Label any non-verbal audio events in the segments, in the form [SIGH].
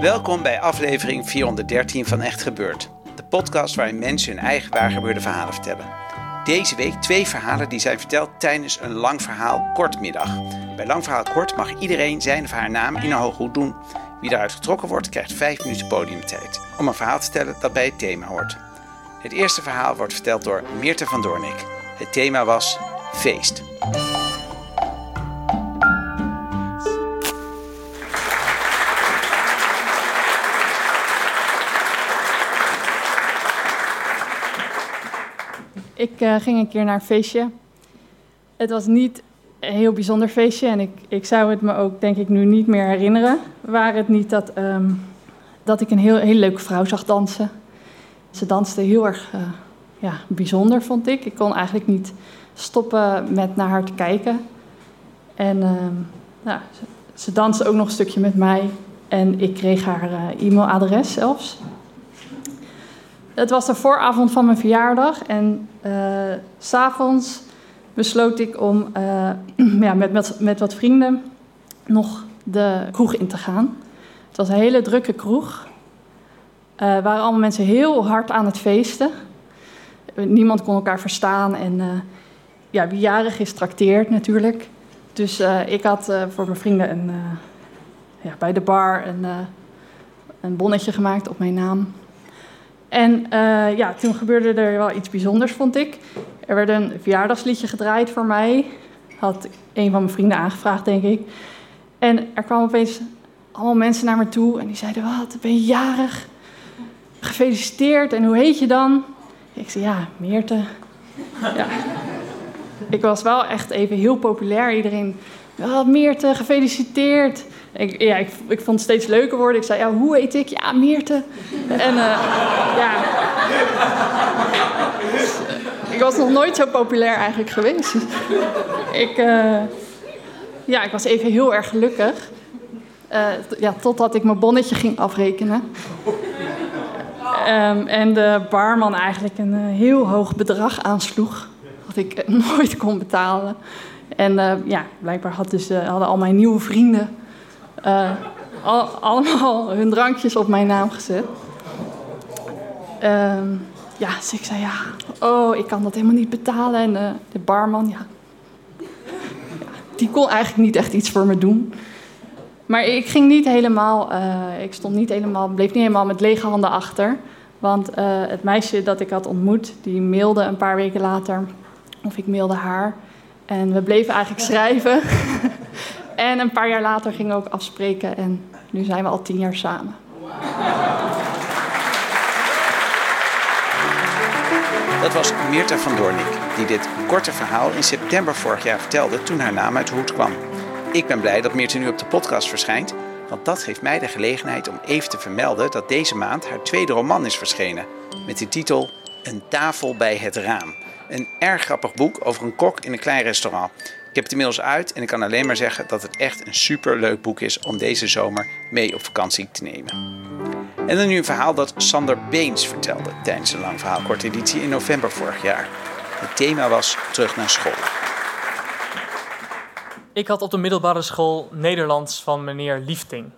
Welkom bij aflevering 413 van Echt Gebeurd. De podcast waarin mensen hun eigen waargebeurde verhalen vertellen. Deze week twee verhalen die zijn verteld tijdens een lang verhaal kortmiddag. Bij lang verhaal kort mag iedereen zijn of haar naam in een hoge hoed doen. Wie daaruit getrokken wordt, krijgt 5 minuten podiumtijd om een verhaal te stellen dat bij het thema hoort. Het eerste verhaal wordt verteld door Meerte van Doornik. Het thema was feest. Ik uh, ging een keer naar een feestje. Het was niet een heel bijzonder feestje en ik, ik zou het me ook denk ik nu niet meer herinneren. Waar het niet dat, um, dat ik een heel, heel leuke vrouw zag dansen. Ze danste heel erg uh, ja, bijzonder, vond ik. Ik kon eigenlijk niet stoppen met naar haar te kijken. En nou, ze, danste ook nog een stukje met mij. En ik kreeg haar uh, e-mailadres zelfs. Het was de vooravond van mijn verjaardag en uh, s'avonds besloot ik om uh, [CLEARS THROAT] ja, met, met, met wat vrienden nog de kroeg in te gaan. Het was een hele drukke kroeg. Uh, waren allemaal mensen heel hard aan het feesten. Niemand kon elkaar verstaan en ja, wie jarig is, trakteert natuurlijk. Dus ik had voor mijn vrienden een, ja, bij de bar een, een bonnetje gemaakt op mijn naam. En uh, ja, toen gebeurde er wel iets bijzonders, vond ik. Er werd een verjaardagsliedje gedraaid voor mij. Had een van mijn vrienden aangevraagd, denk ik. En er kwamen opeens allemaal mensen naar me toe en die zeiden: Wat, ben je jarig? Gefeliciteerd. En hoe heet je dan? Ik zei: Ja, Meerte. Ja. Ik was wel echt even heel populair. Iedereen: oh, Meerte, gefeliciteerd. Ik, ja, ik, ik vond het steeds leuker worden. Ik zei, ja, hoe heet ik? Ja, Meerte. En uh, ja... ik was nog nooit zo populair eigenlijk geweest. ik, uh, ja, ik was even heel erg gelukkig. Uh, ja, totdat ik mijn bonnetje ging afrekenen. Um, en de barman eigenlijk een heel hoog bedrag aansloeg. Wat ik nooit kon betalen. En ja, blijkbaar had dus, hadden al mijn nieuwe vrienden al, allemaal hun drankjes op mijn naam gezet. Uh, ja, dus ik zei ja, oh, ik kan dat helemaal niet betalen. En de barman, ja, die kon eigenlijk niet echt iets voor me doen. Maar ik ging niet helemaal, ik stond niet helemaal, bleef niet helemaal met lege handen achter. Want het meisje dat ik had ontmoet, die mailde een paar weken later, of ik mailde haar. En we bleven eigenlijk schrijven. [LAUGHS] En een paar jaar later gingen we ook afspreken en nu zijn we al tien jaar samen. Dat was Meerta van Doornik, die dit korte verhaal in september vorig jaar vertelde toen haar naam uit de hoed kwam. Ik ben blij dat Meerta nu op de podcast verschijnt, want dat geeft mij de gelegenheid om even te vermelden dat deze maand haar tweede roman is verschenen. Met de titel Een tafel bij het raam. Een erg grappig boek over een kok in een klein restaurant. Ik heb het inmiddels uit en ik kan alleen maar zeggen dat het echt een super leuk boek is om deze zomer mee op vakantie te nemen. En dan nu een verhaal dat Sander Beens vertelde tijdens een lang verhaal korte editie in november vorig jaar. Het thema was terug naar school. Ik had op de middelbare school Nederlands van meneer Liefting.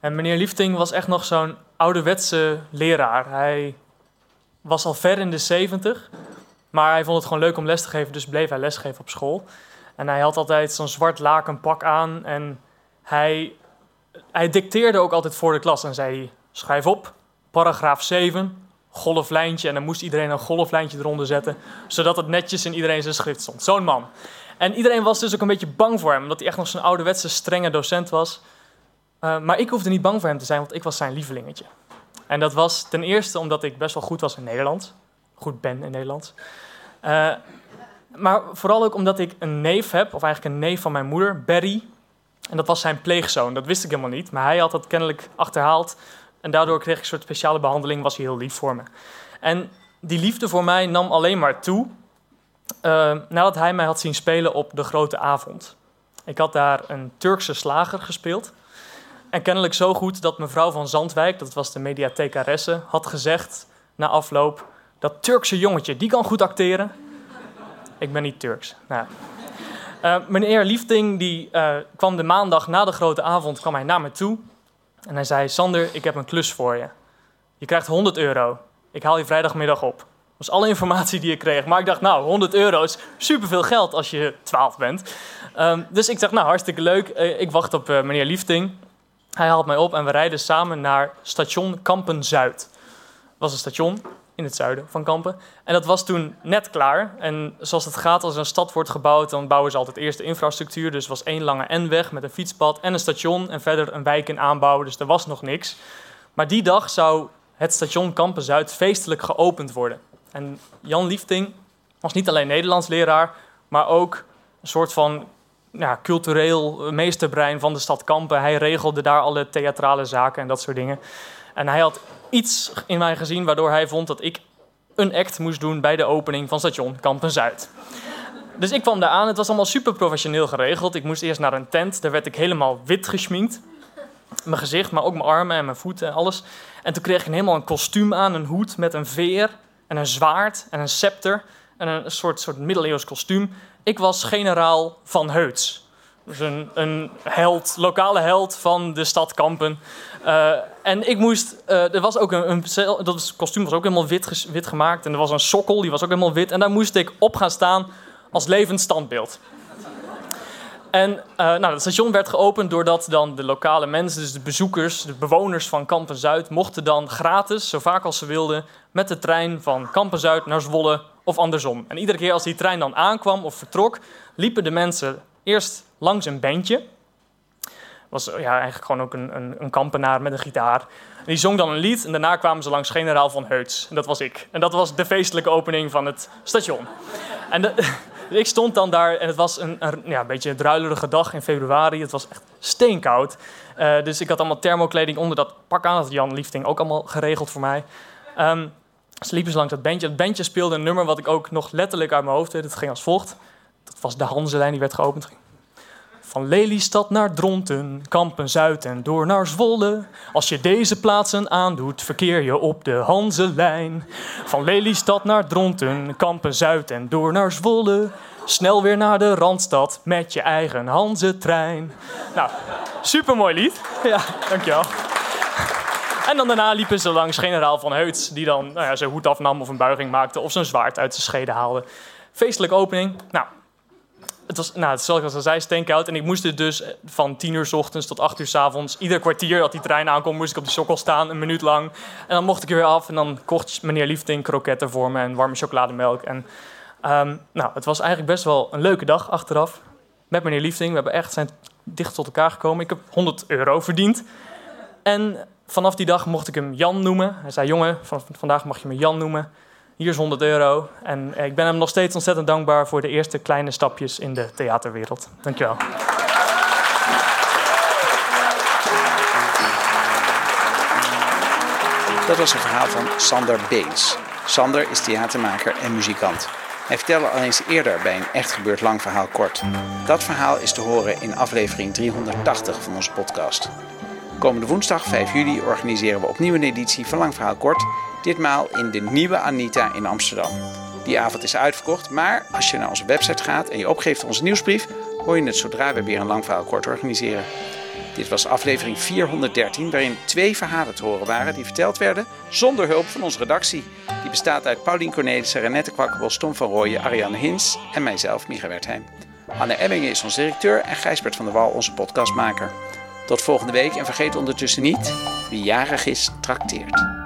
En meneer Liefting was echt nog zo'n ouderwetse leraar. Hij was al ver in de zeventig, maar hij vond het gewoon leuk om les te geven, dus bleef hij lesgeven op school. En hij had altijd zo'n zwart laken pak aan en hij, hij dicteerde ook altijd voor de klas en zei: schrijf op, paragraaf 7, golflijntje. En dan moest iedereen een golflijntje eronder zetten, zodat het netjes in iedereen zijn schrift stond. Zo'n man. En iedereen was dus ook een beetje bang voor hem, omdat hij echt nog zo'n ouderwetse, strenge docent was. Uh, maar ik hoefde niet bang voor hem te zijn, want ik was zijn lievelingetje. En dat was ten eerste omdat ik best wel goed was in Nederlands. Goed ben in Nederlands. Uh, maar vooral ook omdat ik een neef heb, of eigenlijk een neef van mijn moeder, Barry. En dat was zijn pleegzoon. Dat wist ik helemaal niet. Maar hij had dat kennelijk achterhaald. En daardoor kreeg ik een soort speciale behandeling. Was hij heel lief voor me. En die liefde voor mij nam alleen maar toe. Uh, nadat hij mij had zien spelen op de grote avond. Ik had daar een Turkse slager gespeeld. En kennelijk zo goed dat mevrouw van Zandwijk, dat was de mediathecaresse, had gezegd na afloop: Dat Turkse jongetje, die kan goed acteren. Ik ben niet Turks. Nou. Uh, meneer Liefding die, uh, kwam de maandag na de grote avond kwam hij naar me toe. En hij zei, Sander, ik heb een klus voor je. Je krijgt 100 euro. Ik haal je vrijdagmiddag op. Dat was alle informatie die ik kreeg. Maar ik dacht, nou, 100 euro is superveel geld als je 12 bent. Um, dus ik dacht, nou, hartstikke leuk. Uh, ik wacht op meneer Liefding. Hij haalt mij op en we rijden samen naar station Kampen-Zuid. Dat was een station in het zuiden van Kampen. En dat was toen net klaar. En zoals het gaat, als een stad wordt gebouwd, dan bouwen ze altijd eerst de infrastructuur. Dus was één lange N-weg met een fietspad en een station. En verder een wijk in aanbouw, dus er was nog niks. Maar die dag zou het station Kampen-Zuid feestelijk geopend worden. En Jan Liefting was niet alleen Nederlands leraar, maar ook een soort van ja, cultureel meesterbrein van de stad Kampen. Hij regelde daar alle theatrale zaken en dat soort dingen. En hij had iets in mij gezien waardoor hij vond dat ik een act moest doen bij de opening van station Kampen Zuid. Dus ik kwam daar aan. Het was allemaal super professioneel geregeld. Ik moest eerst naar een tent. Daar werd ik helemaal wit geschminkt. Mijn gezicht, maar ook mijn armen en mijn voeten en alles. En toen kreeg ik helemaal een kostuum aan, een hoed met een veer en een zwaard en een scepter en een soort, soort middeleeuws kostuum. Ik was generaal van Heuts. Dus een, een held, lokale held van de stad Kampen. Uh, en ik moest, uh, er was ook een, een dat kostuum was ook helemaal wit, wit gemaakt. En er was een sokkel, die was ook helemaal wit. En daar moest ik op gaan staan als levend standbeeld. En uh, nou, het station werd geopend doordat dan de lokale mensen, dus de bezoekers, de bewoners van Kampen Zuid, mochten dan gratis, zo vaak als ze wilden, met de trein van Kampen Zuid naar Zwolle of andersom. En iedere keer als die trein dan aankwam of vertrok, liepen de mensen eerst langs een bandje. Was ja, eigenlijk gewoon ook een, een, een kampenaar met een gitaar. Die zong dan een lied en daarna kwamen ze langs generaal van Heuts. En dat was ik. En dat was de feestelijke opening van het station. En [LAUGHS] ik stond dan daar en het was een, een, ja, een beetje een druilerige dag in februari. Het was echt steenkoud. Uh, dus ik had allemaal thermokleding onder dat pak aan. Dat Jan Liefding ook allemaal geregeld voor mij. Um, ze liepen ze langs dat bandje. Het bandje speelde een nummer wat ik ook nog letterlijk uit mijn hoofd weet. Het ging als volgt. Dat was de Hanselijn, die werd geopend. Van Lelystad naar Dronten, Kampen Zuid en door naar Zwolle. Als je deze plaatsen aandoet, verkeer je op de Hanselijn. Van Lelystad naar Dronten, Kampen Zuid en door naar Zwolle. Snel weer naar de Randstad met je eigen Hanzetrein. Nou, supermooi lied. Ja, dankjewel. En dan daarna liepen ze langs generaal van Heuts, die dan nou ja, zijn hoed afnam of een buiging maakte of zijn zwaard uit zijn schede haalde. Feestelijke opening. Nou, het was, nou, zoals ik al zei. En ik moest dus van 10 uur s ochtends tot 8 uur s avonds. Ieder kwartier dat die trein aankwam, moest ik op de sokkel staan, een minuut lang. En dan mocht ik er weer af. En dan kocht meneer Liefding kroketten voor me en warme chocolademelk. En um, nou, het was eigenlijk best wel een leuke dag achteraf. Met meneer Liefding. We hebben echt zijn dicht tot elkaar gekomen. Ik heb 100 euro verdiend. En vanaf die dag mocht ik hem Jan noemen. Hij zei: Jongen, van, vandaag mag je me Jan noemen. Hier is 100 euro. En ik ben hem nog steeds ontzettend dankbaar voor de eerste kleine stapjes in de theaterwereld. Dankjewel. Dat was een verhaal van Sander Beens. Sander is theatermaker en muzikant. Hij vertelde al eens eerder bij een echt gebeurd lang verhaal kort. Dat verhaal is te horen in aflevering 380 van onze podcast. Komende woensdag 5 juli organiseren we opnieuw een editie van Lang Verhaal Kort Ditmaal in de nieuwe Anita in Amsterdam. Die avond is uitverkocht, maar als je naar onze website gaat en je opgeeft onze nieuwsbrief, hoor je het zodra we weer een lang verhaal kort organiseren. Dit was aflevering 413, waarin twee verhalen te horen waren die verteld werden zonder hulp van onze redactie. Die bestaat uit Paulien Cornelissen, Renette Kwakkerbos, Tom van Rooyen, Ariane Hins en mijzelf, Micha Wertheim. Anne Emmingen is onze directeur en Gijsbert van der Wal onze podcastmaker. Tot volgende week en vergeet ondertussen niet, wie jarig is, trakteert.